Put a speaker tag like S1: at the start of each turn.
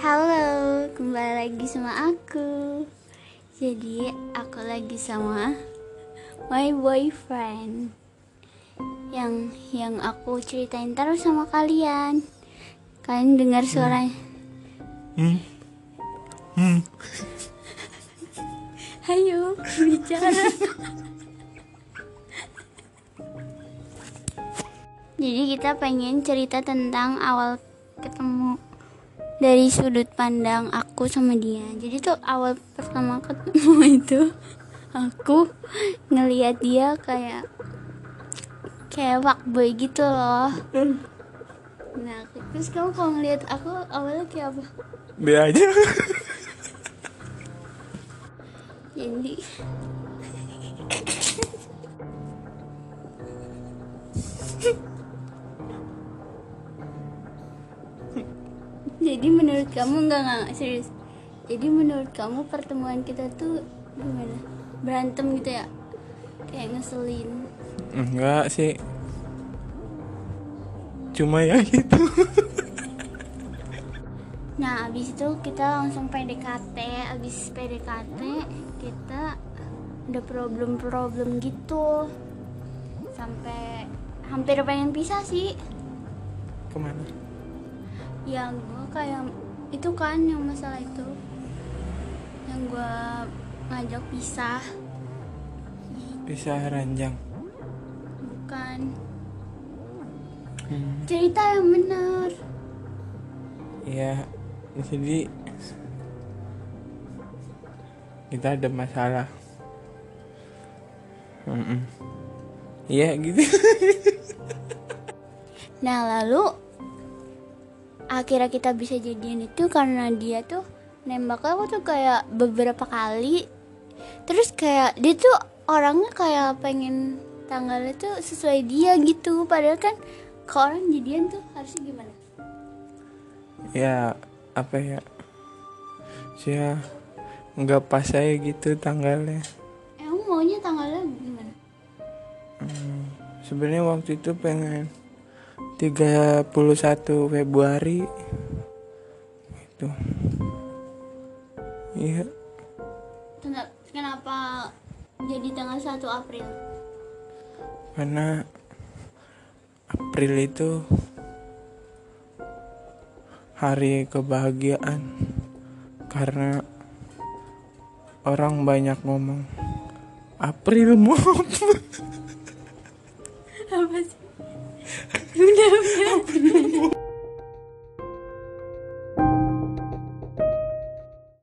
S1: Halo, kembali lagi sama aku. Jadi, aku lagi sama my boyfriend. Yang yang aku ceritain terus sama kalian. Kalian dengar suaranya?
S2: Hmm. Hmm.
S1: Ayo, bicara. Jadi kita pengen cerita tentang awal ketemu dari sudut pandang aku sama dia. Jadi tuh awal pertama ketemu itu aku ngelihat dia kayak kayak fuckboy gitu loh. Nah, terus kamu kalau ngelihat aku awalnya kayak apa?
S2: Be aja.
S1: Jadi Jadi menurut kamu enggak enggak serius. Jadi menurut kamu pertemuan kita tuh gimana? Berantem gitu ya? Kayak ngeselin.
S2: Enggak sih. Cuma ya gitu.
S1: Nah, abis itu kita langsung PDKT. Abis PDKT kita ada problem-problem gitu. Sampai hampir pengen pisah sih.
S2: Ke mana?
S1: Ya gue kayak itu kan yang masalah itu. Yang gue ngajak pisah.
S2: Bisa ranjang.
S1: Bukan.
S2: Hmm.
S1: Cerita yang benar.
S2: Ya, jadi kita ada masalah. Mm-mm. Iya gitu.
S1: Nah lalu akhirnya kita bisa jadian itu karena dia tuh nembak aku tuh kayak beberapa kali terus kayak dia tuh orangnya kayak pengen tanggalnya tuh sesuai dia gitu padahal kan ke orang jadian tuh harusnya gimana
S2: ya apa ya? Saya nggak pas saya gitu tanggalnya.
S1: emang maunya tanggalnya gimana
S2: Hmm, sebenarnya waktu itu pengen 31 Februari. Itu iya.
S1: Kenapa jadi tanggal 1 April?
S2: Karena April itu hari kebahagiaan. Karena orang banyak ngomong April mau
S1: apa sih Who knows?